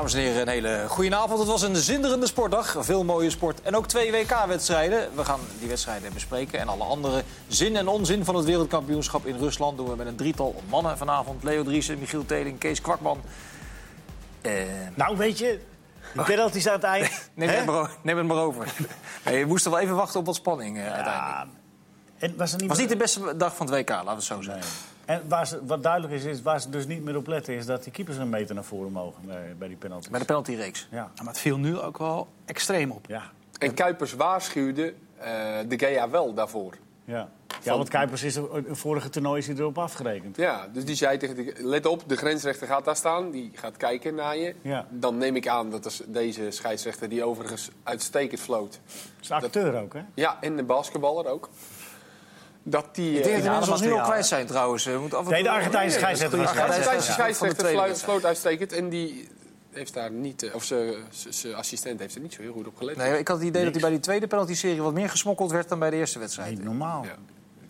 Dames en heren, een hele goede avond. Het was een zinderende sportdag. Veel mooie sport en ook twee WK-wedstrijden. We gaan die wedstrijden bespreken. En alle andere zin en onzin van het wereldkampioenschap in Rusland... doen we met een drietal mannen vanavond. Leo Driessen, Michiel Teling, Kees Kwakman. Eh... Nou, weet je, de penalties aan het eind. neem, het maar, neem het maar over. Nee, je moest er wel even wachten op wat spanning uh, uiteindelijk. En was het niet, was niet de beste dag van het WK, laten we het zo zeggen. En waar ze, wat duidelijk is, is, waar ze dus niet meer op letten... is dat die keepers een meter naar voren mogen bij, bij die penalty. Bij de penaltyreeks. Ja. Maar het viel nu ook wel extreem op. Ja. En Kuipers waarschuwde uh, de Gea wel daarvoor. Ja. Ja, want Kuipers is er, vorige toernooi is hij erop afgerekend. Ja, dus die zei tegen de, let op, de grensrechter gaat daar staan. Die gaat kijken naar je. Ja. Dan neem ik aan dat deze scheidsrechter, die overigens uitstekend floot... is acteur ook, hè? Ja, en de basketballer ook dat die... Ik denk dat de mensen ons nu al kwijt zijn trouwens. We moeten af en nee, de Argentijnse scheidsrechter. De Argentijnse scheidsrechter sloot uitstekend. En die heeft daar niet... Eh, of zijn assistent heeft er niet zo heel goed op gelet. Nee, ik had het idee dat hij bij die tweede penalty-serie... wat meer gesmokkeld werd dan bij de eerste wedstrijd. Niet normaal. Ja.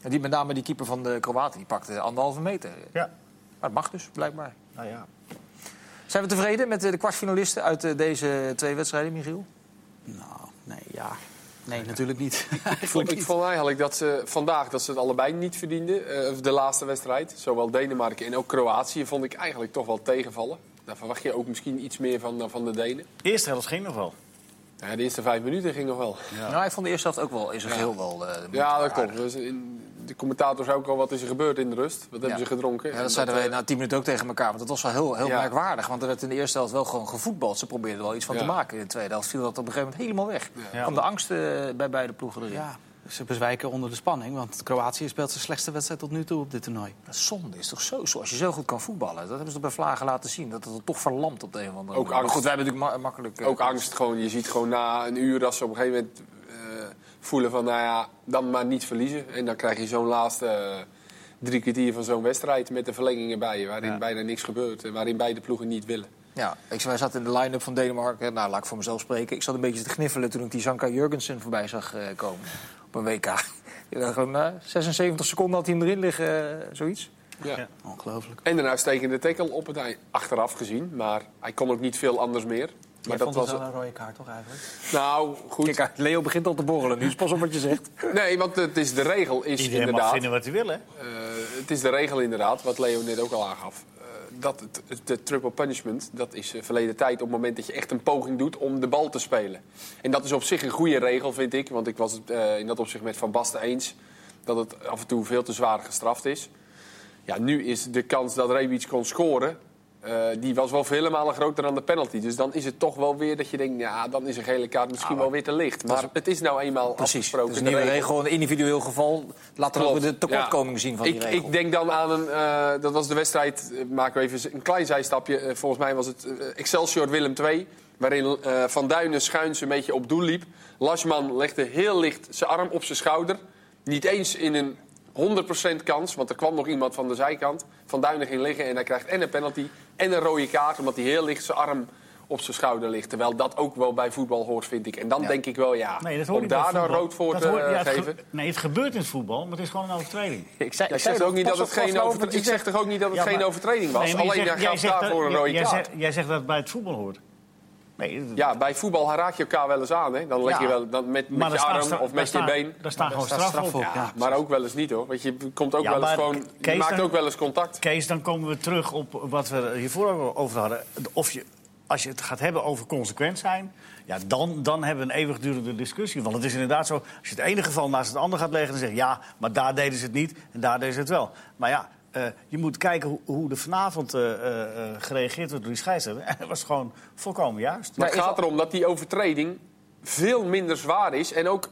En die, met name die keeper van de Kroaten, die pakte anderhalve meter. Ja. Maar het mag dus, blijkbaar. Nou ja. Zijn we tevreden met de kwartfinalisten uit eh, deze twee wedstrijden, Michiel? Nou, nee, ja. Nee, natuurlijk niet. ik, vond, ik vond eigenlijk dat ze vandaag dat ze het allebei niet verdienden. Uh, de laatste wedstrijd. Zowel Denemarken en ook Kroatië vond ik eigenlijk toch wel tegenvallen. Daar verwacht je ook misschien iets meer van, van de Denen. De eerste helft ging nog wel. Ja, de eerste vijf minuten ging nog wel. Ja. Nou, ik vond de eerste helft ook wel is het heel wel. Uh, ja, dat klopt. Dus in, de commentator zei ook al wat is er gebeurd in de rust. Wat hebben ze gedronken? Ja, dat zeiden wij na tien minuten ook tegen elkaar. Want dat was wel heel, heel merkwaardig. Want er werd in de eerste helft wel gewoon gevoetbald. Ze probeerden wel iets van te maken. In de tweede helft viel dat op een gegeven moment helemaal weg. Ja. Kwam de angst uh, bij beide ploegen erin. Ja. Ze bezwijken onder de spanning, want Kroatië speelt zijn slechtste wedstrijd tot nu toe op dit toernooi. Dat zonde is toch zo, als je zo goed kan voetballen. Dat hebben ze bij Vlagen laten zien, dat het toch verlamt op de een of andere manier. Ook angst. goed, wij hebben natuurlijk makkelijk... Uh, ook angst, gewoon, je ziet gewoon na een uur als ze op een gegeven moment voelen van, nou ja, dan maar niet verliezen. En dan krijg je zo'n laatste uh, drie kwartier van zo'n wedstrijd met de verlengingen bij je, waarin bijna niks gebeurt en waarin beide ploegen niet willen. Ja, ik zat in de line-up van Denemarken. Nou, laat ik voor mezelf spreken. Ik zat een beetje te gniffelen toen ik die Zanka Jurgensen voorbij zag uh, komen op een WK. Gewoon uh, 76 seconden had hij hem erin liggen, zoiets. Ja. ja. ongelooflijk. En een uitstekende tackle op het achteraf gezien. Maar hij kon ook niet veel anders meer. Maar dat was wel een rode kaart, toch eigenlijk? Nou, goed. Kijk, Leo begint al te borrelen. Nu is pas op wat je zegt. Nee, want het is de regel is Iedereen inderdaad... mag vinden wat hij wil, hè? Uh, het is de regel inderdaad, wat Leo net ook al aangaf. Uh, dat het, de triple punishment, dat is uh, verleden tijd op het moment dat je echt een poging doet om de bal te spelen. En dat is op zich een goede regel, vind ik. Want ik was het in dat opzicht met Van Basten eens. Dat het af en toe veel te zwaar gestraft is. Ja, nu is de kans dat Rebic kon scoren uh, die was wel vele malen groter dan de penalty. Dus dan is het toch wel weer dat je denkt, ja, dan is een gele kaart misschien wel weer te licht. Maar het is nou eenmaal Precies. afgesproken. Het is een nieuwe regel, een individueel geval. Laat dan ook de tekortkoming ja. zien van ik, die regel. Ik denk dan aan een, uh, dat was de wedstrijd, uh, maken we even een klein zijstapje. Volgens mij was het Excelsior Willem II. Waarin Van Duinen schuins een beetje op doel liep. Lasman legde heel licht zijn arm op zijn schouder. Niet eens in een 100% kans, want er kwam nog iemand van de zijkant. Van Duinen ging liggen en hij krijgt en een penalty en een rode kaart... omdat hij heel licht zijn arm op zijn schouder ligt. Terwijl dat ook wel bij voetbal hoort, vind ik. En dan denk ik wel, ja, nee, om daar dan rood voor te hoort, ja, geven... nee, het gebeurt in het voetbal, maar het is gewoon een overtreding. Ik zeg, ik zeg ook niet dat het geen ik zeg toch ook niet dat het geen overtreding was? Nee, Alleen hij gaf daarvoor een rode kaart. Jij zegt dat het bij het voetbal hoort. Nee, ja, bij voetbal raak je elkaar wel eens aan. Hè? Dan leg je wel dan met, met je arm of met je been. Daar staan gewoon straf op. Ja, maar ook wel eens niet hoor. Want je, komt ook wel eens gewoon, je maakt ook wel eens contact. Kees, dan komen we terug op wat we hiervoor over hadden. Of je, als je het gaat hebben over consequent zijn... Ja, dan, dan hebben we een eeuwigdurende discussie. Want het is inderdaad zo, als je het ene geval naast het andere gaat leggen... dan zeg je ja, maar daar deden ze het niet en daar deden ze het wel. Maar ja, uh, je moet kijken hoe, hoe er vanavond uh, uh, gereageerd wordt door die scheidsrechter. En dat was gewoon volkomen juist. Maar het gaat erom dat die overtreding veel minder zwaar is. En ook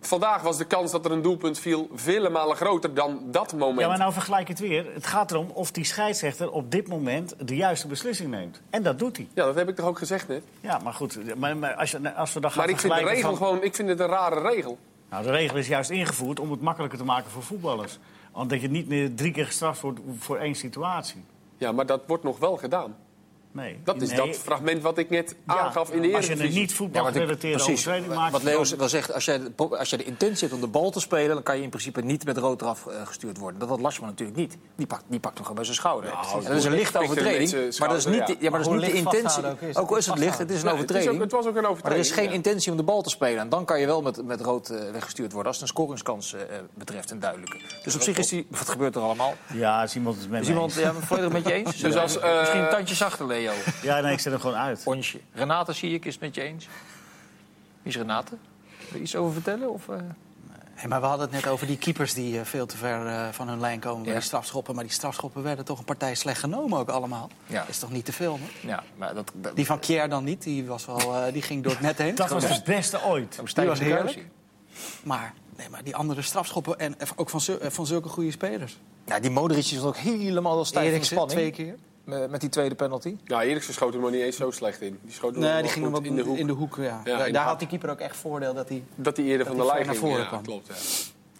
vandaag was de kans dat er een doelpunt viel vele malen groter dan dat moment. Ja, maar nou vergelijk het weer. Het gaat erom of die scheidsrechter op dit moment de juiste beslissing neemt. En dat doet hij. Ja, dat heb ik toch ook gezegd net? Ja, maar goed. Maar, maar als, je, als we dan gaan Maar ik vind de regel van... gewoon... Ik vind het een rare regel. Nou, de regel is juist ingevoerd om het makkelijker te maken voor voetballers. Want dat je niet meer drie keer gestraft wordt voor één situatie. Ja, maar dat wordt nog wel gedaan. Nee. Dat is Nee. dat fragment wat ik net Ja, aangaf in de Als je een niet voetbalgerelateerde overtreding maakt... Wat Leo dan- wel zegt, als jij, de, als jij de intentie hebt om de bal te spelen... dan kan je in principe niet met rood eraf eh, gestuurd worden. Dat had Lasman natuurlijk niet. Die pakt, die pakt hem gewoon bij zijn schouder. Nou, en dat is een lichte overtreding. Maar dat is niet, de- ja, maar dat is niet de intentie. ook is, Ook al is het licht, het is een Ja, het, is ook, overtreding. het was ook een Maar overtreding. er is geen ja. intentie om de bal te spelen. En dan kan je wel met, met rood eh, weggestuurd worden... als het een scoringskans eh, betreft, een duidelijke. Dus op zich is die... Wat gebeurt er allemaal? Ja, is iemand het met Is me iemand volledig met je eens? Dus als, eh, Misschien een tandje zachter, Leo. Ja, nee, ik zet hem gewoon uit. Onsje. Renate zie ik, is het met je eens? Wie is Renate? Wil je iets over vertellen? Of, eh? Hey, maar we hadden het net over die keepers die eh, veel te ver eh, van hun lijn komen bij die strafschoppen. Maar die strafschoppen werden toch een partij slecht genomen ook allemaal. Ja. Is toch niet te veel, hè? Ja, maar dat... dat Die van Kier dan niet, die, was wel, eh, die ging door het net heen. Dat was het beste ooit. dat Die was heerlijk. Maar, nee, maar die andere strafschoppen en ook van, zul- van zulke goede spelers. Ja, die Modric is ook helemaal stijf Eriksen spanning. twee keer. Met, met die tweede penalty. Ja, Eriksen schoot hem nog niet eens zo slecht in. Die schoot hem Nee, die ging goed wat in de hoek. In de hoek ja. Ja, Daar- had die keeper ook echt voordeel dat hij... Dat hij eerder Dat van de lijn ging. naar voren Ja, kwam. klopt. Ja.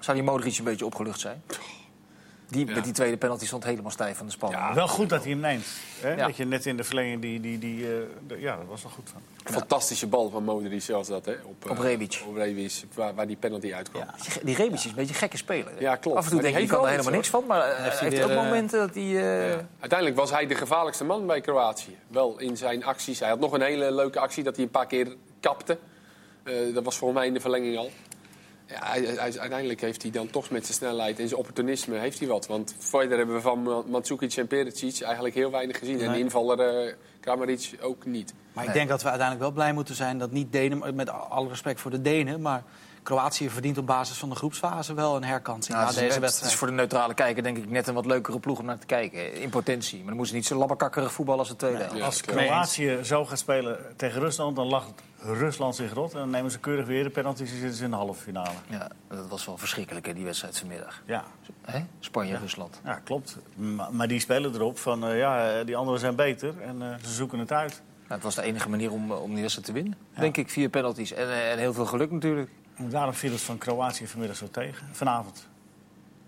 Zou die Modric een beetje opgelucht zijn? Die, Ja. Met die tweede penalty stond helemaal stijf van de spanning. Ja. Wel goed dat hij hem neemt. Hè? Ja. Dat je net in de verlenging die... die, die eh, de- ja, dat was wel goed van. Fantastische bal van Modric zoals dat, hè? Op, eh, Op Rebic. Op Rebic, waar, waar die penalty uitkwam. Ja. Die- Rebic is een beetje een gekke speler. hè? Ja, klopt. Af en toe Maar denk je, kan er helemaal niks van. Maar hij heeft heeft, hij ook eh, momenten dat hij... eh, Ja. Uiteindelijk was hij de gevaarlijkste man bij Kroatië. Wel in zijn acties. Hij had nog een hele leuke actie dat hij een paar keer kapte. Eh, dat was volgens mij in de verlenging al. Ja, hij, hij- uiteindelijk heeft hij dan toch met zijn snelheid en zijn opportunisme heeft hij wat. Want verder hebben we van Mandzukic en Perisic eigenlijk heel weinig gezien. En de invaller eh Kramaric ook niet. Maar ik denk dat we uiteindelijk wel blij moeten zijn dat niet Denen, met alle respect voor de Denen, maar Kroatië verdient op basis van de groepsfase wel een herkansing nou, na het, deze het is wedstrijd. voor de neutrale kijker denk ik net een wat leukere ploeg om naar te kijken. In potentie. Maar dan moeten ze niet zo labbekakkerig voetballen als de tweede. Ja, Als. Kroatië zo gaat spelen tegen Rusland, dan lacht Rusland zich rot. En dan nemen ze keurig weer de penalties en zitten ze in de halve finale. Ja, dat was wel verschrikkelijk, hè, die wedstrijd vanmiddag. Ja, Hè? Spanje-Rusland. ja klopt. Maar, maar die spelen erop van, eh, ja, eh, die anderen zijn beter en eh, ze zoeken het uit. Nou, het was de enige manier om, om die wedstrijd te winnen. Denk ik, vier penalties. En, en heel veel geluk natuurlijk. En daarom viel het van Kroatië vanmiddag zo tegen. Vanavond.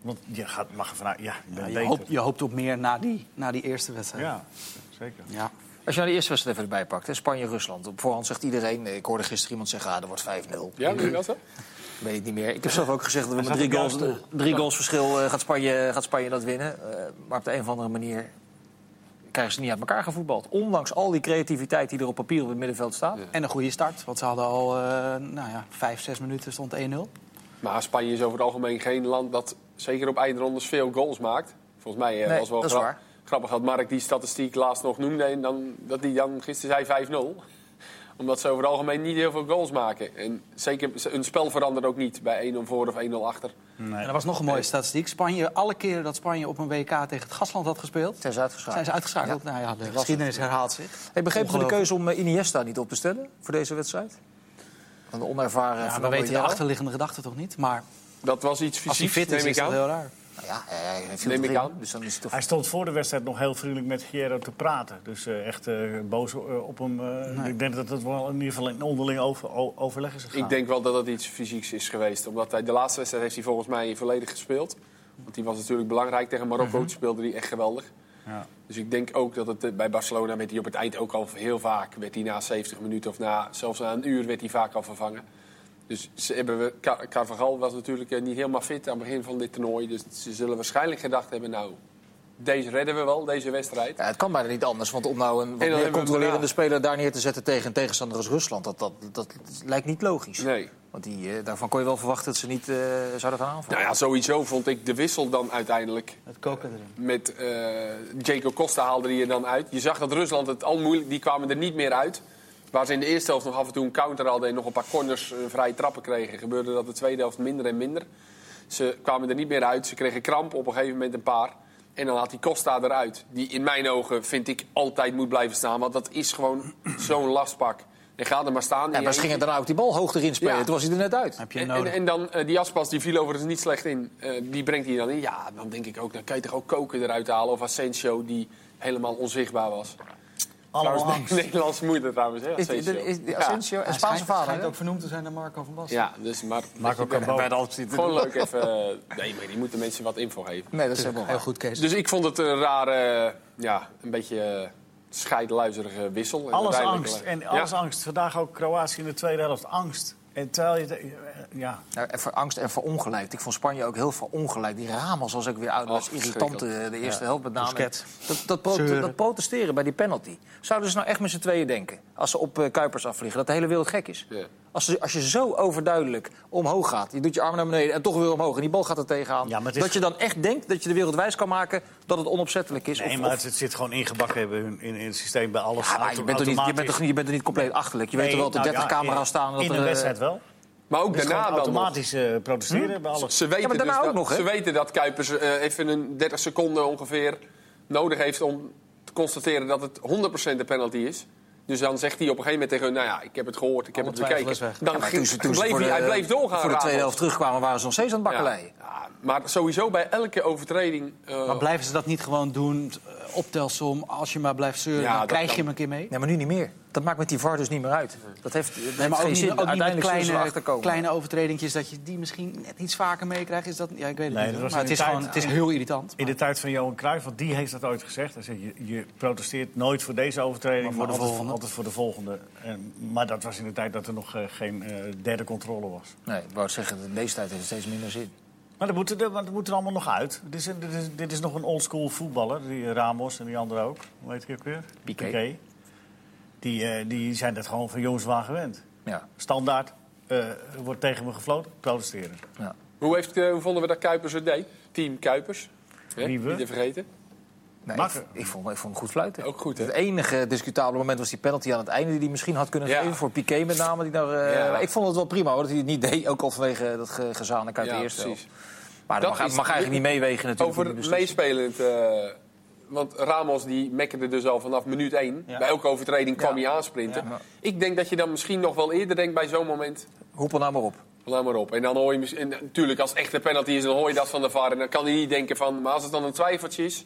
Want je gaat, mag er vanuit, ja, je Ja, je, beter. hoopt, je hoopt op meer na die, na die eerste wedstrijd. Ja, zeker. Ja. Als je nou de eerste wedstrijd even erbij pakt, hè, Spanje-Rusland. Op voorhand zegt iedereen, eh, ik hoorde gisteren iemand zeggen, ah, er wordt 5-0. Ja, wie was dat? Weet ik niet meer. Ik heb zelf ook gezegd dat we met drie goals, juist drie goals verschil eh, gaat, Spanje, gaat Spanje dat winnen. Eh, maar op de een of andere manier krijgen ze niet uit elkaar gevoetbald. Ondanks al die creativiteit die er op papier op het middenveld staat. En een goede start, want ze hadden al eh, nou ja, vijf, zes minuten stond 1-0. Maar Spanje is over het algemeen geen land dat zeker op eindrondes veel goals maakt. Volgens mij eh, Nee, was wel dat is grap- waar. grappig dat Mark die statistiek laatst nog noemde. En dan, dat hij dan gisteren zei 5-0. Omdat ze over het algemeen niet heel veel goals maken. En zeker, een spel verandert ook niet bij 1-0 voor of 1-0 achter. En er was nog een mooie statistiek. Spanje, alle keren dat Spanje op een WK tegen het gastland had gespeeld, Zijn ze uitgeschakeld. zijn ze uitgeschakeld. Nou ja, de geschiedenis herhaalt zich. Ik begreep de Ongelooflijk. keuze om eh, Iniesta niet op te stellen voor deze wedstrijd. Van de onervaren Ja, we weten de achterliggende gedachte toch niet? Maar Dat was iets als hij fysieks, fit is, neem is ik dat aan. heel raar. Nou ja, hij hij viel Neem ik aan. Dus dan is het toch... Hij stond voor de wedstrijd nog heel vriendelijk met Guerrero te praten. Dus eh, echt eh, boos eh, op hem. Ik denk dat het wel in ieder geval een onderling over, overleg is gegaan. Ik denk wel dat dat iets fysieks is geweest. Omdat hij de laatste wedstrijd heeft hij volgens mij volledig gespeeld. Want die was natuurlijk belangrijk tegen Marokko. Toen speelde hij echt geweldig. Ja. Dus ik denk ook dat het bij Barcelona werd hij op het eind ook al heel vaak. Werd hij na 70 minuten of na, zelfs na een uur werd hij vaak al vervangen. Dus ze hebben we, Car- Carvajal was natuurlijk eh, niet helemaal fit aan het begin van dit toernooi. Dus ze zullen waarschijnlijk gedacht hebben, nou, deze redden we wel, deze wedstrijd. Ja, het kan bijna niet anders, want om nou een wat meer we controlerende speler daar neer te zetten tegen een tegenstander als Rusland, dat, dat, dat, lijkt niet logisch. Nee. Want die, eh, daarvan kon je wel verwachten dat ze niet eh, zouden gaan aanvallen. Nou ja, sowieso vond ik de wissel dan uiteindelijk Het koken erin. met eh Jaco Costa haalde die er dan uit. Je zag dat Rusland het al moeilijk, die kwamen er niet meer uit. Waar ze in de eerste helft nog af en toe een counter hadden en nog een paar corners eh, vrije trappen kregen, gebeurde dat de tweede helft minder en minder. Ze kwamen er niet meer uit, ze kregen kramp op een gegeven moment een paar. En dan had die Costa eruit. Die in mijn ogen, vind ik, altijd moet blijven staan. Want dat is gewoon zo'n lastpak. En ga er maar staan. Ja, maar je ze gingen daarna ook die bal hoog erin spelen. Ja. Toen was hij er net uit. Heb je en, en, nodig. en dan eh, die Aspas, die viel overigens niet slecht in. Eh, die brengt hij dan in. Ja, dan denk ik ook, dan kan je toch ook koken eruit halen. Of Asensio, die helemaal onzichtbaar was. Allemaal Trouwens, angst. Nederlandse moeder trouwens, hè, Asensio. is. Asensio, Hij Spaanse vader. schijnt ook vernoemd te zijn naar Marco van Basten. Ja, dus maar... Marco Cabo. Bij de. Gewoon leuk even... eh, Nee, maar die moeten mensen wat info geven. Nee, dat is helemaal Heel goed, Kees. Dus ik vond het een rare... Ja, een beetje... eh, scheidluizerige wissel. En Alles angst. En Ja. alles angst. Vandaag ook Kroatië in de tweede helft. Angst. En terwijl je... het- Ja, Ja, en voor angst en voor ongelijk. Ik vond Spanje ook heel veel ongelijk. Die Ramos was ook weer uit. Dat was irritant eh, de eerste helft met name. Dat, dat, pro- Zeuren. dat protesteren bij die penalty. Zouden ze nou echt met z'n tweeën denken? Als ze op eh, Kuipers afvliegen. Dat de hele wereld gek is. Ja. Als, ze, als je zo overduidelijk omhoog gaat. Je doet je arm naar beneden en toch weer omhoog. En die bal gaat er tegenaan. Ja, is- Dat je dan echt denkt dat je de wereld wijs kan maken dat het onopzettelijk is. nee, Of- maar of- het zit gewoon ingebakken hebben in, in, in het systeem bij alles. Ja, maar je, bent er niet, je, bent er, je bent er niet compleet achterlijk. Je weet er wel dat er nou 30 ja, camera's in- staan. Dat in eh, wedstrijd wel. Maar ook is daarna dan automatisch eh, protesteren bij alles. Ze weten, Ja, dus ook dat, nog, hè? ze weten dat Kuipers eh, even een 30 seconden ongeveer nodig heeft om te constateren dat het 100% de penalty is. Dus dan zegt hij op een gegeven moment tegen hun, nou ja, ik heb het gehoord, ik heb Alle het bekeken. Dan Ja, ging- toen ze, toen bleef voor hij, de, hij bleef doorgaan. Voor de tweede helft terugkwamen waren ze nog steeds aan het Ja. bakkeleien. Ja, maar sowieso bij elke overtreding... eh, Maar blijven ze dat niet gewoon doen, optelsom, als je maar blijft zeuren, Ja, dan krijg kan. je hem een keer mee? Nee, maar nu niet meer. Dat maakt met die VAR dus niet meer uit. Dat heeft, dat heeft maar ook geen niet, zin. ook niet met kleine, kleine overtredingjes, dat je die misschien net iets vaker meekrijgt. Is dat, ja, ik weet het Nee, niet. Maar het is, gewoon, het is heel irritant. In de tijd van Johan Cruijff, want die heeft dat ooit gezegd. Hij zei, je, je protesteert nooit voor deze overtreding, Maar maar voor de altijd, voor de volgende. En, maar dat was in de tijd dat er nog eh, geen eh, derde controle was. Nee, ik wou zeggen, in deze tijd heeft het steeds minder zin. Maar dat moet, er, want dat moet er allemaal nog uit. Dit is, dit is, dit is nog een oldschool voetballer, die Ramos en die andere ook. Hoe heet die ook weer? Piqué. Die, eh, die zijn dat gewoon van jongens waar gewend. Ja, Standaard eh, wordt tegen me gefloten, protesteren. ja. hoe, heeft, eh, hoe vonden we dat Kuipers het deed? Team Kuipers. Hè? Wie we? Niet te vergeten. Nee, ik, ik, vond, ik vond hem goed fluiten. Ook goed, hè? Het enige discutabele moment was die penalty aan het einde... die hij misschien had kunnen Ja. geven voor Piqué met name. Die daar, eh, Ja. Ik vond het wel prima hoor, dat hij het niet deed. Ook al vanwege dat ge gezanik uit Ja, de eerste precies. Maar dat, Dat mag, is- mag eigenlijk niet meewegen natuurlijk. Over meespelend. eh, want Ramos die mekkerde dus al vanaf minuut 1. Ja. Bij elke overtreding kwam hij aansprinten. Ik denk dat je dan misschien nog wel eerder denkt bij zo'n moment. Hoepel nou maar op. Laat maar op. En dan hoor je mis- en natuurlijk als het echt een penalty is, dan hoor je dat van de VAR. En dan kan hij niet denken van. Maar als het dan een twijfeltje is.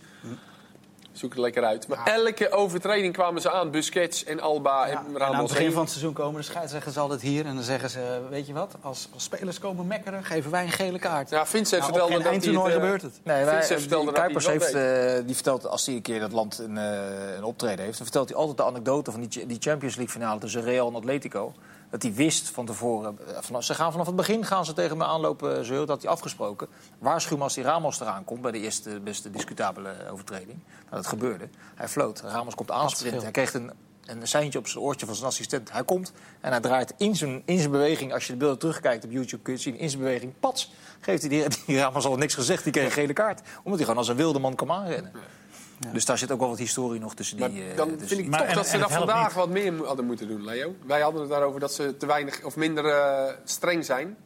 Zoek het lekker uit. Maar elke overtreding kwamen ze aan. Busquets en Alba Ja, en en aan Ramos. het begin heen. van het seizoen komen de scheidsrechters altijd hier en dan zeggen ze, weet je wat, als, als spelers komen mekkeren, geven wij een gele kaart. Ja, Vincent Nou, vertelde dat eindtoernooi eh, gebeurt het. Nee, wij, Vincent die vertelde Kuipers heeft, eh, die vertelt, als hij een keer dat land een, eh, een optreden heeft... dan vertelt hij altijd de anekdote van die, die Champions League finale tussen Real en Atletico. Dat hij wist van tevoren, eh, vanaf, ze gaan vanaf het begin gaan ze tegen me aanlopen zeuren. Dat had hij afgesproken. Waarschuw me als die Ramos eraan komt bij de eerste beste discutabele overtreding. Nou, dat gebeurde. Hij floot. Ramos komt aansprinten. Hij kreeg een, een seintje op zijn oortje van zijn assistent. Hij komt en hij draait in zijn, in zijn beweging. Als je de beelden terugkijkt op YouTube kun je het zien. In zijn beweging, pats, geeft hij die, die Ramos al niks gezegd. Die kreeg een gele kaart. Omdat hij gewoon als een wilde man kwam aanrennen. Dus daar zit ook wel wat historie nog tussen die... Maar eh, dan dus- vind ik Maar toch en- dat ze dat vandaag niet. wat meer hadden moeten doen, Leo. Wij hadden het daarover dat ze te weinig of minder eh, streng zijn.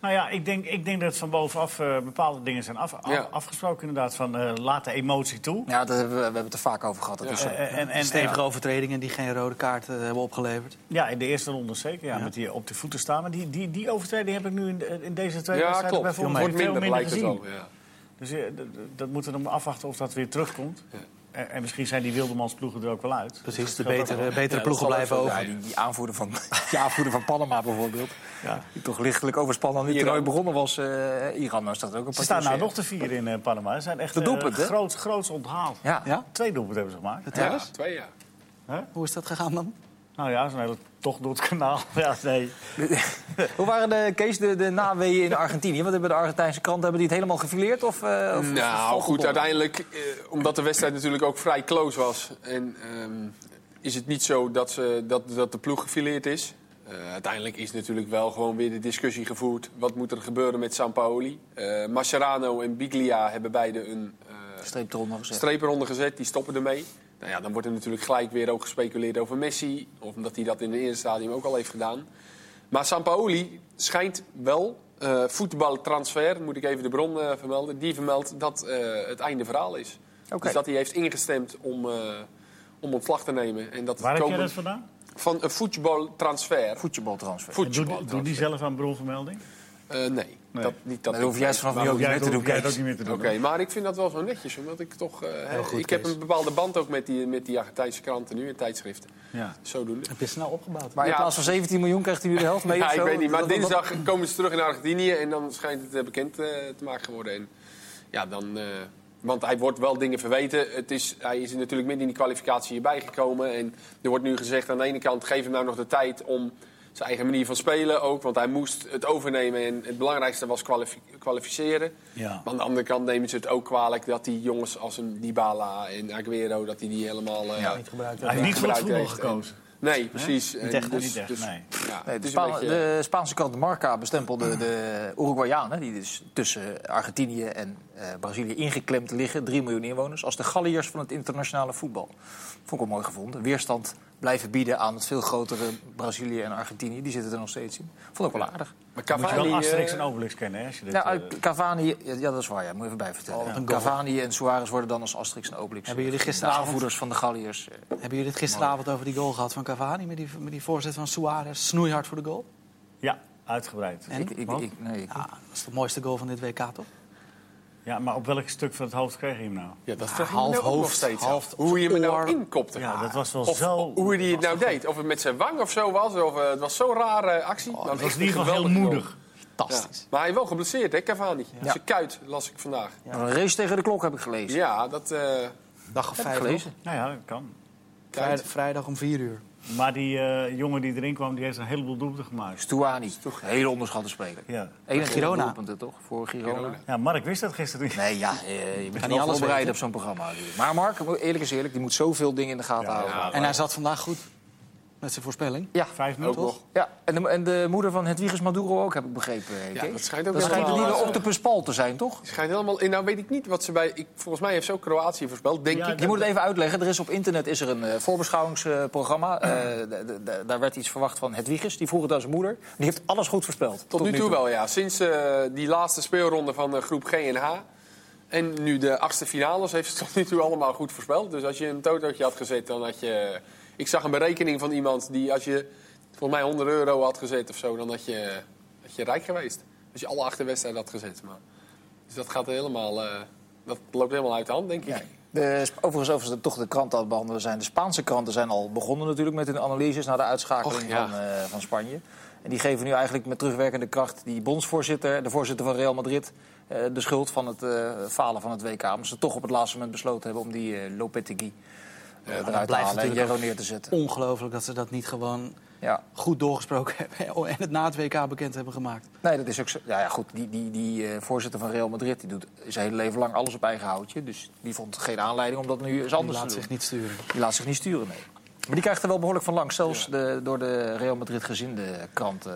Nou ja, ik denk, ik denk dat van bovenaf eh, bepaalde dingen zijn af, af- Ja. afgesproken. Inderdaad, van eh, laat de emotie toe. Ja, dat hebben we, we hebben het er vaak over gehad. Dat Ja. is zo. Eh, en, en, Stevige overtredingen die geen rode kaart eh, hebben opgeleverd. ja, in de eerste ronde zeker. Ja, Met die op de voeten staan. Maar die, die, die overtreding heb ik nu in, in deze twee wedstrijden bijvoorbeeld Wordt veel minder, minder lijkt het gezien. Ja. Dus eh, dat moeten we dan afwachten of dat weer terugkomt. En, en misschien zijn die wildemans-ploegen er ook wel uit. Precies, de Dat betere, wel. betere Ja, dat ploegen blijven over. Ja, die, die aanvoerder van, die aanvoerder van Panama bijvoorbeeld. Ja. Die toch lichtelijk overspannen aan Iran. toernooi begonnen was. eh Iran, nou staat ook een Ze staan nou nog te vieren in eh, Panama. Ze zijn echt De doelpunt, hè? groot, groots onthaald. Ja. Ja? Twee doelpunten hebben ze gemaakt. Ja, twee jaar. Hoe is dat gegaan dan? Nou ja, zo'n hele tocht door het kanaal. Ja, nee. Hoe waren de, Kees, de, de naweeën in Argentinië? Wat hebben de Argentijnse kranten hebben die het helemaal gefileerd? Of, eh, of- Nou, goed, uiteindelijk, eh, omdat de wedstrijd natuurlijk ook vrij close was. En ehm, is het niet zo dat, ze, dat, dat de ploeg gefileerd is. Eh, uiteindelijk is natuurlijk wel gewoon weer de discussie gevoerd. Wat moet er gebeuren met Sampaoli? Eh Mascherano en Biglia hebben beide een eh Streep eronder gezet. streep eronder gezet. Die stoppen ermee. Nou ja, dan wordt er natuurlijk gelijk weer ook gespeculeerd over Messi. Of omdat hij dat in het eerste stadium ook al heeft gedaan. Maar Sampaoli schijnt wel, eh voetbaltransfer, moet ik even de bron eh, vermelden. Die vermeldt dat eh, het einde verhaal is. Dus dat hij heeft ingestemd om, eh, om ontslag te nemen. En dat Waar heb jij dat vandaan? Van een voetbaltransfer. Voetbaltransfer. En Doe, Voetbaltransfer. doe die zelf aan bronvermelding? Eh, nee, Dat, niet, dat Dan hoef vanaf nu ook niet jij meer te doen, jij ook niet meer te doen. Oké, maar ik vind dat wel zo netjes, omdat ik toch... eh, hè, goed, ik heb een bepaalde band ook met die, met die Argentijnse kranten nu, en tijdschriften. Ja. Zodoende. Heb je snel opgebouwd. Maar in Ja. plaats van 17 miljoen krijgt hij nu de helft mee Ja, ik weet niet, maar Dat- dat- dinsdag komen ze terug in Argentinië en dan schijnt het eh, bekend te maken geworden. En ja, dan, eh, want hij wordt wel dingen verweten. Het is, hij is natuurlijk midden in die kwalificatie hierbij gekomen. En er wordt nu gezegd aan de ene kant, geef hem nou nog de tijd om zijn eigen manier van spelen ook. Want hij moest het overnemen en het belangrijkste was kwalifi- kwalificeren. Ja. Maar aan de andere kant nemen ze het ook kwalijk dat die jongens als een Dybala en Aguero... dat die die helemaal eh, Niet gebruikt. Hij heeft niet voor het gekozen. Nee, precies. Echt, dus, niet echt, dus- nee. ja, Nee, het de, beetje- de Spaanse krant Marca bestempelde de Uruguayanen, die dus tussen Argentinië en eh, Brazilië ingeklemd liggen, 3 miljoen inwoners, als de Galliërs van het internationale voetbal. Vond ik wel mooi gevonden. Weerstand blijven bieden aan het veel grotere Brazilië en Argentinië. Die zitten er nog steeds in. Vond ik wel aardig. Maar Moet je wel Cavani, Asterix eh, en Obelix kennen, hè? Als je dit, eh, uit Cavani, ja, ja, dat is waar. Ja, moet je even bij vertellen. Oh. Cavani en Suarez worden dan als Asterix en Obelix. Hebben jullie de gisteravond- aanvoerders van de Galliërs. eh, Hebben jullie het gisteravond over die goal gehad van Cavani? Met die, met die voorzet van Suarez. Snoeihard voor de goal. ja, uitgebreid. En? Ik, ik, ik, nee, ik, Ja, dat is de mooiste goal van dit WK, toch? Ja, maar op welk stuk van het hoofd kreeg je hem nou? Ja, dat Ja, vraag ik half ook nog hoofd, steeds half. Hoe je me nou inkopte. Ja, dat was wel Of zo... hoe hij het nou deed. Of het met zijn wang of zo was. Of, eh, het was zo'n rare actie. Oh, Het was in ieder geval heel moedig. Fantastisch. Ja. Maar hij is wel geblesseerd, hè, Cavani. Ja. Zijn kuit las ik vandaag. Een race tegen de klok heb ik gelezen. Ja, dat... eh Dag of vijf. gelezen. Nou ja, dat kan. Vrijdag, vrijdag om vier uur. Maar die eh, jongen die erin kwam, die heeft een heleboel doelpunten gemaakt. Stuani, een hele onderschatte speler. Ja. 21 Girona. doelpunten toch, voor Girona? ja, Mark wist dat gisteren niet. Nee, ja, eh, je moet niet alles bereiden op zo'n programma. Maar Mark, eerlijk is eerlijk, die moet zoveel dingen in de gaten Ja, houden. ja. En hij zat vandaag goed. Met zijn voorspelling. Ja, 5 0 ook toch? nog. ja. En, de, en de moeder van Hedwiges Maduro ook, heb ik begrepen. eh, Ja, dat schijnt ook dat schijnt nieuwe eh, octopus Paul te zijn, toch? Schijnt helemaal... en Nou weet ik niet wat ze bij... Ik, volgens mij heeft ze ook Kroatië voorspeld, denk Ja, ik. Je moet het even uitleggen. Er is op internet is er een eh, voorbeschouwingsprogramma. Eh, daar werd iets verwacht van Hedwiges. Die vroeg het aan zijn moeder. Die heeft alles goed voorspeld. Tot, nu toe wel, ja. Sinds eh, die laatste speelronde van eh, groep G en H... en nu de achtste finales heeft ze tot nu toe allemaal goed voorspeld. Dus als je een totootje had gezet, dan had je... Ik zag een berekening van iemand die als je volgens mij 100 euro had gezet of zo... dan had je, had je rijk geweest. Als je alle acht wedstrijden had gezet. Maar, dus dat gaat helemaal... eh, dat loopt helemaal uit de hand, denk ik. Ja. De, overigens, over de, toch de kranten aan het behandelen zijn. De Spaanse kranten zijn al begonnen natuurlijk met hun analyses... na de uitschakeling Och, ja. van, eh, van Spanje. En die geven nu eigenlijk met terugwerkende kracht... die bondsvoorzitter, de voorzitter van Real Madrid... eh, de schuld van het falen van het WK. Omdat ze toch op het laatste moment besloten hebben... om die Lopetegui eruit te blijft halen en natuurlijk Jero neer te zetten. Ongelooflijk dat ze dat niet gewoon Ja. goed doorgesproken hebben. En het na het WK bekend hebben gemaakt. Nee, dat is ook zo. Ja, ja goed. Die, die, die eh, voorzitter van Real Madrid die doet zijn hele leven lang alles op eigen houtje. Dus die vond geen aanleiding om dat nu eens Die anders laat te doen. zich niet sturen. Die laat zich niet sturen, nee. Maar die krijgt er wel behoorlijk van langs. Zelfs de, door de Real Madrid gezinde krant eh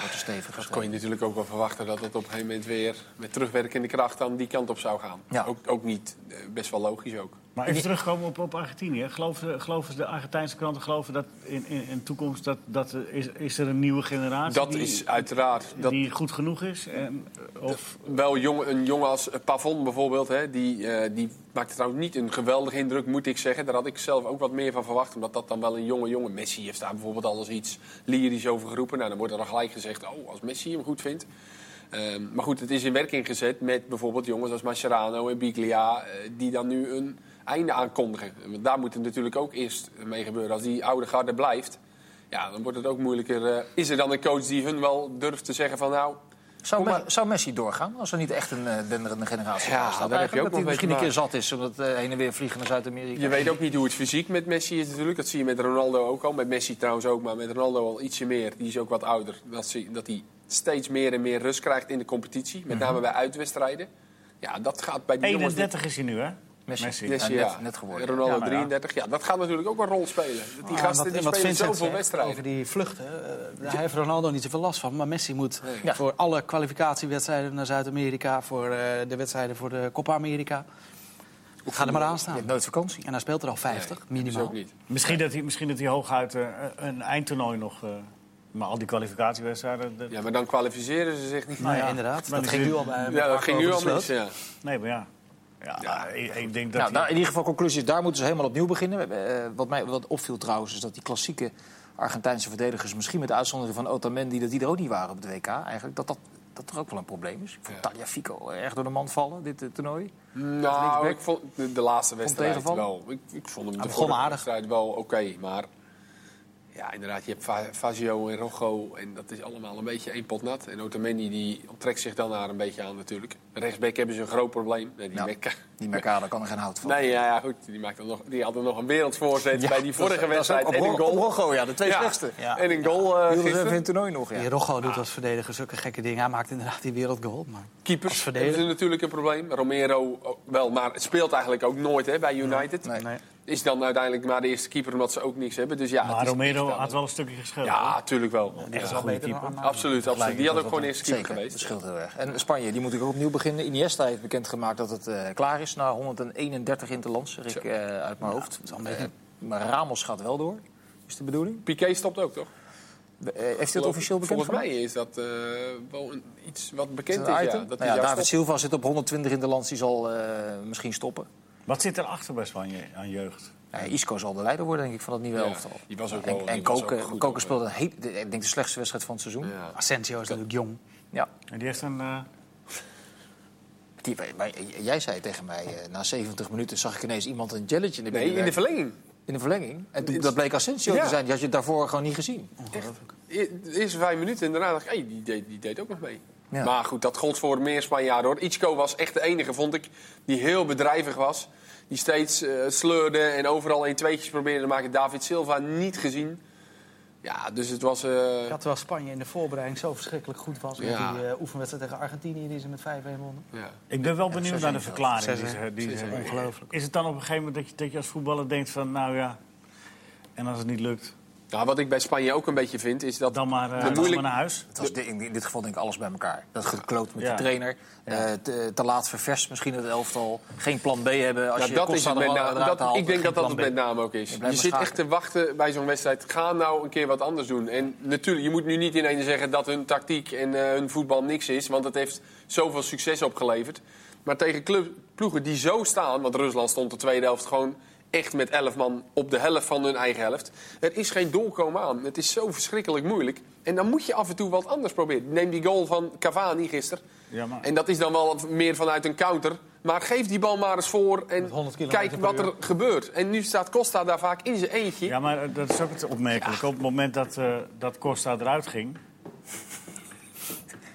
wordt er stevig Dus kon je natuurlijk ook wel verwachten dat het op een gegeven moment weer... met terugwerkende kracht dan die kant op zou gaan. Ja. Ook, ook niet, eh, best wel logisch ook. Maar even terugkomen op, op Argentinië. Geloven, geloven de Argentijnse kranten geloven dat in, in, toekomst dat, dat is, is er een nieuwe generatie Dat die, is uiteraard... Dat, die goed genoeg is? En, of, wel jong, een jongen als Pavon bijvoorbeeld, hè, die, eh, die maakte trouwens niet een geweldige indruk, moet ik zeggen. Daar had ik zelf ook wat meer van verwacht, omdat dat dan wel een jonge jongen... Messi heeft daar bijvoorbeeld al eens iets lyrisch over geroepen. Nou, dan wordt er dan gelijk gezegd, oh, als Messi hem goed vindt. Ehm, maar goed, het is in werking gezet met bijvoorbeeld jongens als Mascherano en Biglia... eh, die dan nu een einde aankondigen. Want daar moet het natuurlijk ook eerst mee gebeuren. Als die oude garde blijft, ja, dan wordt het ook moeilijker. eh, is er dan een coach die hun wel durft te zeggen van... nou, Zou, Kom Me- maar. zou Messi doorgaan als er niet echt een uh, denderende generatie Ja, naast staat? daar heb je ook dat hij misschien een keer zat is omdat uh, heen en weer vliegen naar Zuid-Amerika. Je weet ook niet hoe het fysiek met Messi is natuurlijk. Dat zie je met Ronaldo ook al. Met Messi trouwens ook, maar met Ronaldo al ietsje meer. Die is ook wat ouder. Dat, zie, dat hij steeds meer en meer rust krijgt in de competitie. Met name bij uitwedstrijden. Ja, dat gaat bij die jongens... 31 is hij nu, hè? Messi. Messi. Messi, Ja, ja, net- net geworden. Ronaldo Ja, maar ja. 33. Ja, dat gaat natuurlijk ook een rol spelen. Die Ah, gasten wat- die spelen Vincent zoveel wedstrijden. Over die vluchten. eh, daar heeft Ronaldo niet zoveel last van. Maar Messi moet Ja. voor alle kwalificatiewedstrijden naar Zuid-Amerika... voor eh, de wedstrijden voor de Copa America... Ga er maar aan Je staan. hebt nooit vakantie. En hij speelt er al 50, Nee, dat minimaal. is ook niet. Misschien dat hij, misschien dat hij hooguit eh, een eindtoernooi nog... eh, maar al die kwalificatiewedstrijden... dat- Ja, maar dan kwalificeren ze zich niet. Nou nee, ja, inderdaad. maar Dat ging nu al bij Ja, dat ging nu al besloten. mis. Ja. Nee, maar ja. Ja, Ik, ik denk dat Nou, daar, in ieder geval conclusies, daar moeten ze helemaal opnieuw beginnen. Eh, wat mij wat opviel trouwens, is dat die klassieke Argentijnse verdedigers... misschien met de uitzondering van Otamendi, dat die er ook niet waren op het WK. Eigenlijk dat dat, dat toch ook wel een probleem is. Ik vond Ja. Tagliafico erg door de man vallen, dit eh, toernooi. Nou, ik vond de, de laatste wedstrijd wel. Ik, ik vond hem de vorige aardig. wedstrijd wel oké. maar Ja, inderdaad. Je hebt Fa- Fazio en Rocco en dat is allemaal een beetje één pot nat. En Otamendi die onttrekt zich dan daar een beetje aan natuurlijk. Rechtsback hebben ze een groot probleem. Nee, die Ja. Mekka- Die Mercado kan er geen hout van. Nee, ja, ja, goed. Die, maakt dan nog, die had er nog een wereldvoorzet bij die vorige wedstrijd. En een goal. Rocco, ja, de twee slechtste. Ja. En een goal eh even gisteren. in het toernooi nog, ja. Die Rocco doet als verdediger zulke gekke dingen. Hij maakt inderdaad die wereldgoal. Maar Keepers hebben ze natuurlijk een probleem. Romero ook wel, maar het speelt eigenlijk ook nooit hè, bij United. Nee. nee. Is dan uiteindelijk maar de eerste keeper omdat ze ook niks hebben. Dus ja, het Maar is Romero had wel een stukje geschild. Ja, natuurlijk wel. Die is is een goede beter keeper. Absoluut, absoluut. Die had ook gewoon eerste keeper geweest. dat scheelt heel erg. En Spanje, die moet ik ook opnieuw beginnen. Iniesta heeft bekendgemaakt dat het eh, klaar is na 131 interlands, zeg ik eh, uit mijn hoofd. is al een beetje- Eh, maar Ramos gaat wel door, is de bedoeling. Piqué stopt ook, toch? Heeft hij het officieel bekend Volgens mij is dat eh, wel een, iets wat Is bekend dat is. een Ja, dat Nou ja, David. Silva zit op 120 interlands, die zal eh, misschien stoppen. Wat zit er achter bij Spanje aan jeugd? Ja, Isco zal de leider worden, denk ik, van het nieuwe Ja, elftal. die was ook en wel- en die was ook Koken, goed Koken op, speelde een heel, de- ik denk de slechtste wedstrijd van het seizoen. Ja. Ja. Asensio is natuurlijk jong. En die heeft een... eh, Die, maar jij zei tegen mij, eh, na 70 minuten zag ik ineens iemand een jelletje in de Nee, in de verlenging. In de verlenging. En toen, dat bleek Asensio Ja. te zijn. Die had je daarvoor gewoon niet gezien. De eerste vijf minuten en daarna dacht ik, hey, die, deed, die deed ook nog mee. Ja. Maar goed, dat gold voor meer Spanjaarden hoor. Ichko was echt de enige, vond ik, die heel bedrijvig was. Die steeds eh, sleurde en overal een tweetjes probeerde te maken. David Silva niet gezien. Ja, dus het was... eh, Ik had terwijl Spanje in de voorbereiding zo verschrikkelijk goed was. Met Ja. die eh, oefenwedstrijd tegen Argentinië die ze met 5-1 wonnen. ja. Ik ben wel benieuwd naar de 6-1 verklaring. Die ze, die Zes, ze- hè? Ongelooflijk. Is het dan op een gegeven moment dat je, dat je als voetballer denkt van... nou ja, en als het niet lukt, Nou, wat ik bij Spanje ook een beetje vind, is dat... dan maar, De dan moeilijk- maar naar huis? Het was in dit geval denk ik alles bij elkaar. Dat gekloot met Ja. de trainer. eh, te, te laat ververst misschien het elftal. Geen plan B hebben. Als Ja, je dat is het met name. Dat, haalt, ik denk dat dat het met name ook is. Je zit echt te wachten bij zo'n wedstrijd. Ga nou een keer wat anders doen. En natuurlijk, je moet nu niet ineens zeggen dat hun tactiek en eh, hun voetbal niks is. Want het heeft zoveel succes opgeleverd. Maar tegen club, ploegen die zo staan... Want Rusland stond de tweede helft gewoon echt met 11 man op de helft van hun eigen helft. Er is geen doorkomen aan. Het is zo verschrikkelijk moeilijk. En dan moet je af en toe wat anders proberen. Neem die goal van Cavani gisteren. Ja, maar- En dat is dan wel meer vanuit een counter. Maar geef die bal maar eens voor en Met 100 kilometer kijk wat er gebeurt. En nu staat Costa daar vaak in zijn eentje. Ja, maar eh, dat is ook het opmerkelijke. Op het moment dat, eh, dat Costa eruit ging,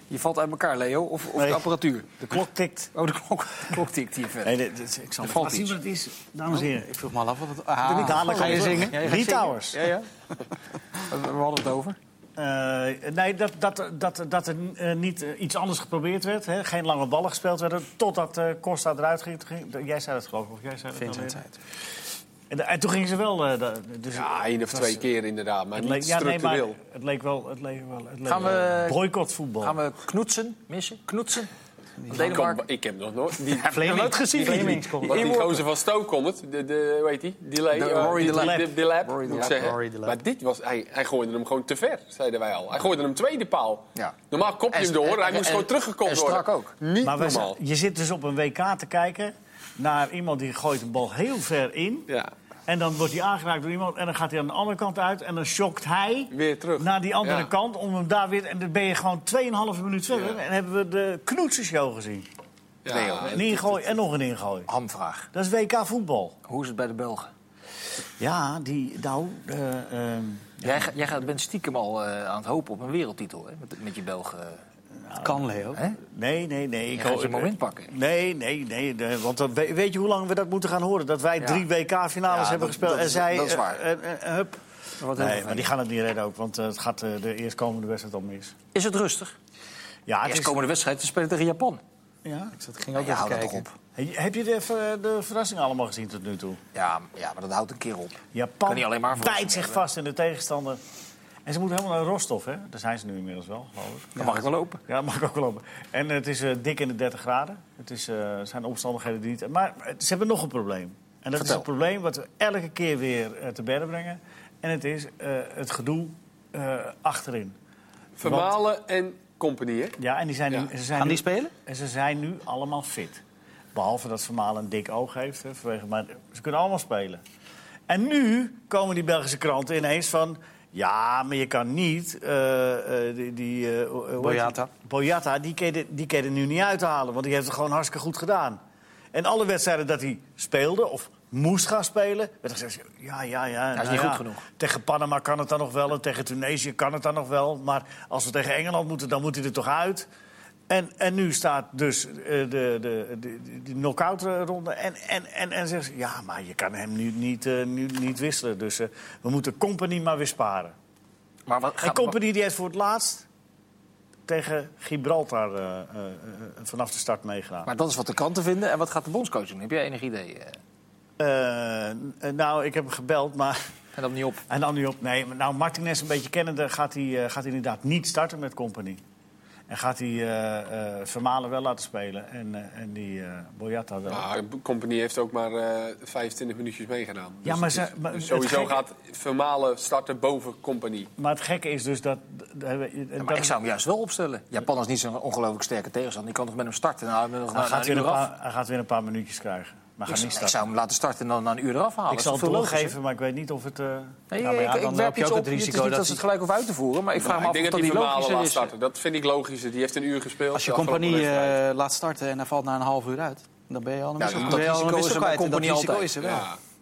Je valt uit elkaar, Leo. Of, of Nee. de apparatuur. de klok tikt. Oh, de klok, de klok tikt hier verder. Nee, dit- ik zal het zien wat het is. Dames en heren. Ik vroeg me al af wat het... Ah, Dadelijk ga je zingen? Ja, je. Towers. Ja, ja. We hadden het over. Eh, nee, dat, dat, dat, dat er eh, niet eh, iets anders geprobeerd werd. Hè? Geen lange ballen gespeeld werden. Totdat eh, Costa eruit ging. Jij zei dat geloof ik. Of jij zei dat Vincent zei het. En, en toen gingen ze wel... eh, da- dus Ja, één of twee was- keer inderdaad, maar Het niet leek, ja, nee, maar structureel. het leek wel... Het leek wel het leek Gaan we- boycottvoetbal. Gaan we knoetsen missen? Knoetsen? Kom, ik heb nog nooit... Die, Fleming. nooit gezien. Die Flemings komt. wat die Inworpen. gozer van Stoke kon het. De, de, hoe heet die? Delay. De eh, Rory die- die- moet ik Delap. zeggen. Rory Delap. Maar dit was... Hij, hij gooide hem gewoon te ver, zeiden wij al. Hij gooide hem tweede paal. Ja. Normaal kop je hem door, en- hij moest en- gewoon teruggekopt en worden. strak ook. Niet maar normaal. zijn- je zit dus op een WK te kijken naar iemand die gooit een bal heel ver in. Ja, En dan wordt hij aangeraakt door iemand en dan gaat hij aan de andere kant uit. En dan shockt hij weer terug. naar die andere Ja. kant om hem daar weer... En dan ben je gewoon 2,5 minuut verder. Ja. En hebben we de knoetsenshow gezien. Ja, Een ingooi en nog een ingooi. Hamvraag. Dat is WK voetbal. Hoe is het bij de Belgen? Ja, die... Nou, eh, ehm, Jij, jij gaat- bent stiekem al eh, aan het hopen op een wereldtitel hè? Met, met je Belgen. Het kan, Leo. Hè? nee, nee, nee. Ik hoop- je moment pakken. Nee, nee, nee. de- want weet je hoe lang we dat moeten gaan horen? Dat wij Ja. drie WK-finales Ja, hebben dat- gespeeld dat en is- zij... dat is waar. eh, eh, eh, hup. Wat Nee, maar die gaan het niet redden ook, want eh, het gaat eh, de eerstkomende wedstrijd al mis. Is het rustig? Ja, het Eerst is... komende wedstrijd te spelen tegen Japan. Ja. Ik zat- ging ook Ja, even hou dat toch kijken. op. Heb je de, de verrassingen allemaal gezien tot nu toe? Ja, ja, maar dat houdt een keer op. Japan bijt zich vast in de tegenstander. En ze moeten helemaal naar Rostov, hè? Daar zijn ze nu inmiddels wel, geloof ik. Dan mag ik wel lopen. Ja, dat mag ik ook wel lopen. En het is eh, dik in de 30 graden. Het is, eh, zijn omstandigheden die niet... Maar eh, ze hebben nog een probleem. En dat is een probleem wat we elke keer weer te berden brengen. En het is eh, het gedoe eh, achterin. Vermalen en company, hè? Ja, en die zijn Ja. nu, ze zijn Gaan nu, die spelen? En ze zijn nu allemaal fit. Behalve dat Vermalen een dik oog heeft. Hè, vanwege, maar ze kunnen allemaal spelen. En nu komen die Belgische kranten ineens van... Ja, maar je kan niet... eh, eh, die, die, eh, die? Boyata. Boyata, die kan, je er- die kan je er nu niet uithalen. Want die heeft het gewoon hartstikke goed gedaan. En alle wedstrijden dat hij speelde, of moest gaan spelen, werd er gezegd: ja, ja, ja. is nou niet ja, goed genoeg. Tegen Panama kan het dan nog wel en tegen Tunesië kan het dan nog wel. Maar als we tegen Engeland moeten, dan moet hij er toch uit. En, en nu staat dus eh, de, de, de, de, knock-out eh, ronde. En, en, en, en zegt ze, ja, maar je kan hem nu niet, eh, nu, niet wisselen. Dus we moeten Company maar weer sparen. Maar wat En Company die heeft voor het laatst tegen Gibraltar vanaf de start meegedaan. maar dat is wat de kranten vinden. En wat gaat de bondscoach doen? Heb jij enig idee? nou, ik heb hem gebeld, maar En dat niet op. hij nam niet op. Nee, nou, Martinez een beetje kennende gaat hij, gaat hij inderdaad niet starten met Company. En gaat hij eh, eh, Vermalen wel laten spelen en, eh, en die eh Boyata wel. Nou, Company heeft ook maar eh 25 minuutjes meegedaan. Ja, Dus maar ze- maar dus sowieso gekke- gaat Vermalen starten boven Company. Maar het gekke is dus dat... dat, dat- Ja, maar ik zou hem juist wel opstellen. Japan is niet zo'n ongelooflijk sterke tegenstander. Die kan toch met hem starten? Nou, hij, gaat weer een paar, hij gaat weer een paar minuutjes krijgen. Maar Ik, zou hem laten starten en dan na een uur eraf halen. Ik zal het doorgeven, maar ik weet niet of het... eh, Nee, ja, ik, dan ik werp je iets ook op. het Het is risico niet dat dat ze het gelijk hoeven uit te voeren. Maar ik vraag me ik af of dat die logischer laat is. starten. Dat vind ik logischer. Die heeft een uur gespeeld. Als je compagnie eh, laat starten en hij valt na een half uur uit, dan ben je al een Ja, wissel, dat al een is wissel bij kwijt. En Dat Company risico altijd. is er wel.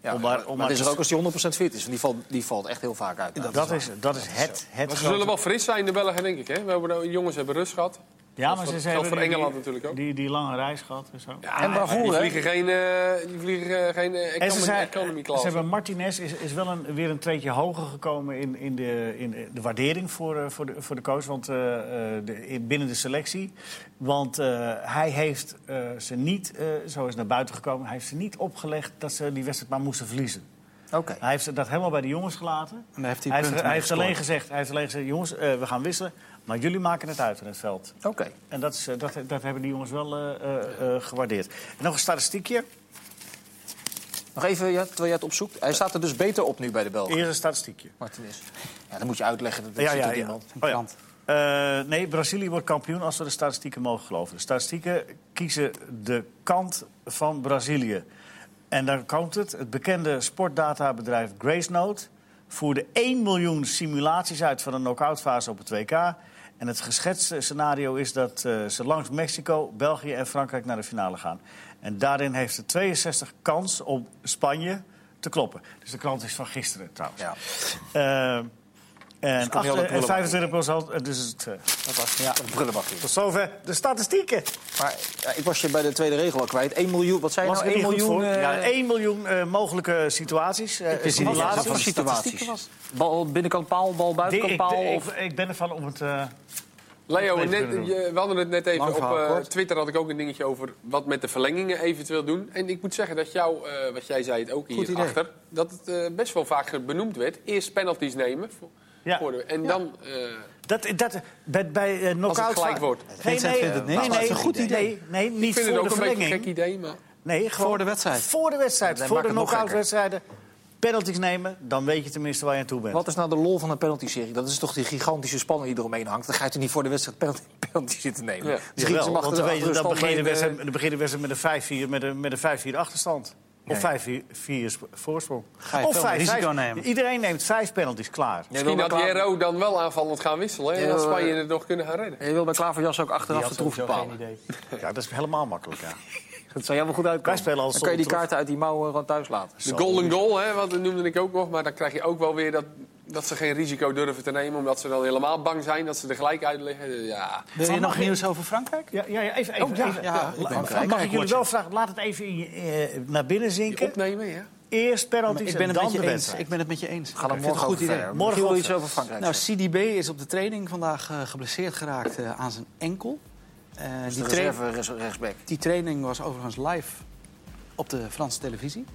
Ja. Om maar, maar- om maar maar het is er ook als die 100% fit is. Want die valt, die valt echt heel vaak uit. dat, is, dat is het, het Maar ze grote- zullen wel fris zijn, de Belgen, denk ik. Hè? We hebben, de jongens hebben rust gehad. Ja, maar ze hebben voor die- Engeland natuurlijk ook. Die, die lange reis gehad en zo. Ja, En maar bravoure, die vliegen geen, eh, die vliegen, eh, geen eh, En ze, economy, zijn, economy ze class. hebben Martinez is, is wel een, weer een treedje hoger gekomen in, in, de, in de waardering voor, eh, voor, de, voor de coach want, eh, eh, de, in- binnen de selectie. Want eh, hij heeft eh, ze niet, eh, zo is naar buiten gekomen, hij heeft ze niet opgelegd dat ze die wedstrijd maar moesten verliezen. Oké. Hij heeft dat helemaal bij de jongens gelaten. En heeft hij Hij heeft, hij heeft alleen gezegd, hij heeft alleen gezegd jongens, eh, we gaan wisselen, maar jullie maken het uit in het veld. Oké. En dat, is, eh, dat, dat hebben die jongens wel eh, eh, gewaardeerd. En nog een statistiekje. Nog even, ja, terwijl jij het opzoekt. Hij staat er dus beter op nu bij de Belgen. Eerst een statistiekje. Martinez. Ja, dan moet je uitleggen. Dat Ja, ziet ja, toch ja. Oh, ja. Eh, nee, Brazilië wordt kampioen als we de statistieken mogen geloven. De statistieken kiezen de kant van Brazilië. En dan komt het. Het bekende sportdatabedrijf Gracenote voerde 1 miljoen simulaties uit van een knock-out fase op het WK. En het geschetste scenario is dat eh, ze langs Mexico, België en Frankrijk naar de finale gaan. En daarin heeft ze 62 kans om Spanje te kloppen. Dus de krant is van gisteren trouwens. Ja. Eh, en, komt niet acht- alle en prullenbak 25 procent, dus het, eh, Dat was ja. een prullenbakje. tot zover de statistieken. Maar ja, ik was je bij de tweede regel al kwijt. 1 miljoen, wat zei je Was nou? er 1 niet goed miljoen... voor? eh, ja, 1 miljoen eh, mogelijke situaties. eh, wist niet wat voor de situaties? statistieken was. Bal binnenkant paal, bal buitenkant ik, paal? ik, of... ik ben ervan om het... eh, Leo, net, je- we hadden het net even op eh. Twitter had ik ook een dingetje over wat met de verlengingen eventueel doen. En ik moet zeggen dat jou, eh, wat jij zei het ook Goed hier idee. achter, dat het eh, best wel vaak benoemd werd. Eerst penalties nemen voor, Ja. voor de, en dan eh, dat, dat, bij, bij eh, knock-out... gelijk wordt. Nee, nee, vindt het nee, niks, maar nee, het is een goed idee. Nee, nee, niet ik vind voor het ook de een beetje een verlenging. gek idee, maar Nee, gewoon Voor de wedstrijd. Voor de wedstrijd. Nee, voor de het knock-out wedstrijden. Penalties nemen, dan weet je tenminste waar je aan toe bent. Wat is nou de lol van een penalty-serie? Dat is toch die gigantische spanning die eromheen hangt? Dan ga je toch niet voor de wedstrijd penalty, penalty zitten nemen? Ja. Ze Jawel, want dan, dan begin je de wedstrijd, dan begin je de wedstrijd met een 5-4 met een, met een 5-4 achterstand. Of Ja. 5-4 sp- voorsprong. Of veel 5, risico 5. nemen. Iedereen neemt vijf penalties klaar. Misschien Klaver- Jero dan wel aanvallend gaan wisselen. En dan eh, Spanje het nog kunnen gaan redden. Je wil bij Klaverjas ook achteraf de troef bepalen. idee. Ja, dat is helemaal makkelijk, ja. Dat zou jij wel goed uitkomen. Wij Dan kan je die kaarten uit die mouwen gewoon thuis laten. De golden goal, hè, wat noemde ik ook nog. Maar dan krijg je ook wel weer dat, dat ze geen risico durven te nemen. Omdat ze dan helemaal bang zijn dat ze er gelijk uit liggen. Ja. Wil je nog nieuws over Frankrijk? Ja, ja, ja, even, even, Oh, ja, even. ja, ik ben La- Frankrijk Mag ik jullie wel vragen, laat het even in je, eh, naar binnen zinken. opnemen, ja. Eerst penalties Ik ben en het dan met de je eens. Ik ben het met je eens. We gaan Ik vind het morgen een goed idee. verder. Morgen wil iets over Frankrijk Nou. CDB is op de training vandaag eh, geblesseerd geraakt eh, aan zijn enkel. Eh, Dus die, reserve rechts- rechtsback. die training was overigens live op de Franse televisie.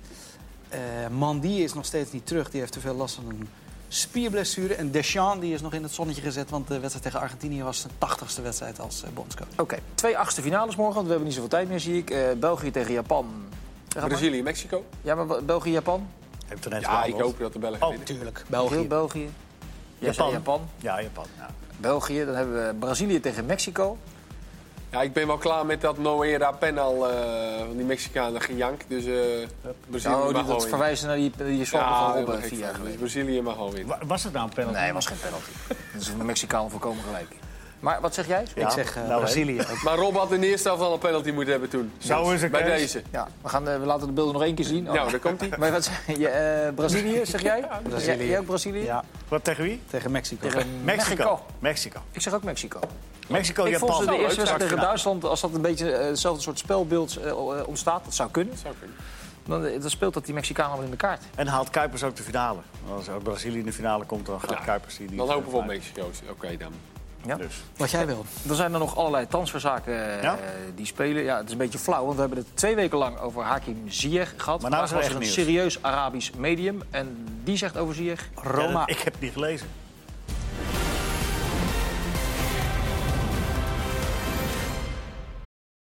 Eh Mandy is nog steeds niet terug. Die heeft te veel last van een spierblessure. En Deschamps die is nog in het zonnetje gezet. Want de wedstrijd tegen Argentinië was zijn tachtigste wedstrijd als eh, bondscoach. Oké, twee achtste finales morgen, want we hebben niet zoveel tijd meer, zie ik. Eh, België tegen Japan. Brazilië, Mexico. Ja, maar? Heb er net Ja, ik hoop dat de Belgen Oh, winnen. Tuurlijk, Heel België. België. Zei Japan. Ja, Japan. Ja. België, dan hebben we Brazilië tegen Mexico. Ja, ik ben wel klaar met dat Noera penal eh, van die Mexicanen gejank. Dus eh Brazilië Oh, mag dat verwijzen naar die, die Ja, van Robben. Dus geleden. Brazilië mag wel winnen. Wa- Was het nou een penalty? Nee, was geen penalty. Dat is een Mexicaan volkomen gelijk. Maar wat zeg jij? Ja, ik zeg eh, nou, Brazilië. ook. Maar Rob had in de eerste helft al een penalty moeten hebben toen. Zo is het, Bij deze. Ja, we, gaan, we laten de beelden nog één keer zien. Oh. Nou, daar komt hij. Maar wat zeg je? eh, Brazilië, zeg jij? Brazilië. Jij, jij ook Brazilië? Ja, Wat tegen wie? tegen Mexico. Tegen Mexico. Mexico. Mexico. Ik zeg ook Mexico. Mexico, ik vond ze Japan. de eerste wedstrijd tegen Duitsland, als dat een beetje eh, hetzelfde soort spelbeeld ontstaat, dat zou kunnen, Zou kunnen. dan, dan speelt dat die Mexicanen wel in de kaart. En haalt Kuipers ook de finale. Als ook Brazilië in de finale komt, dan gaat Ja, Kuipers die niet. Dan hopen we op Mexico. Oké dan. Ja? Dus. Wat jij wil. Dan zijn er nog allerlei transferzaken eh, Ja? die spelen. Ja, het is een beetje flauw, want we hebben het twee weken lang over Hakim Ziyech gehad. Maar nou is er een nieuws. serieus Arabisch medium. En die zegt over Ziyech... Roma. Ja, ik heb het niet gelezen.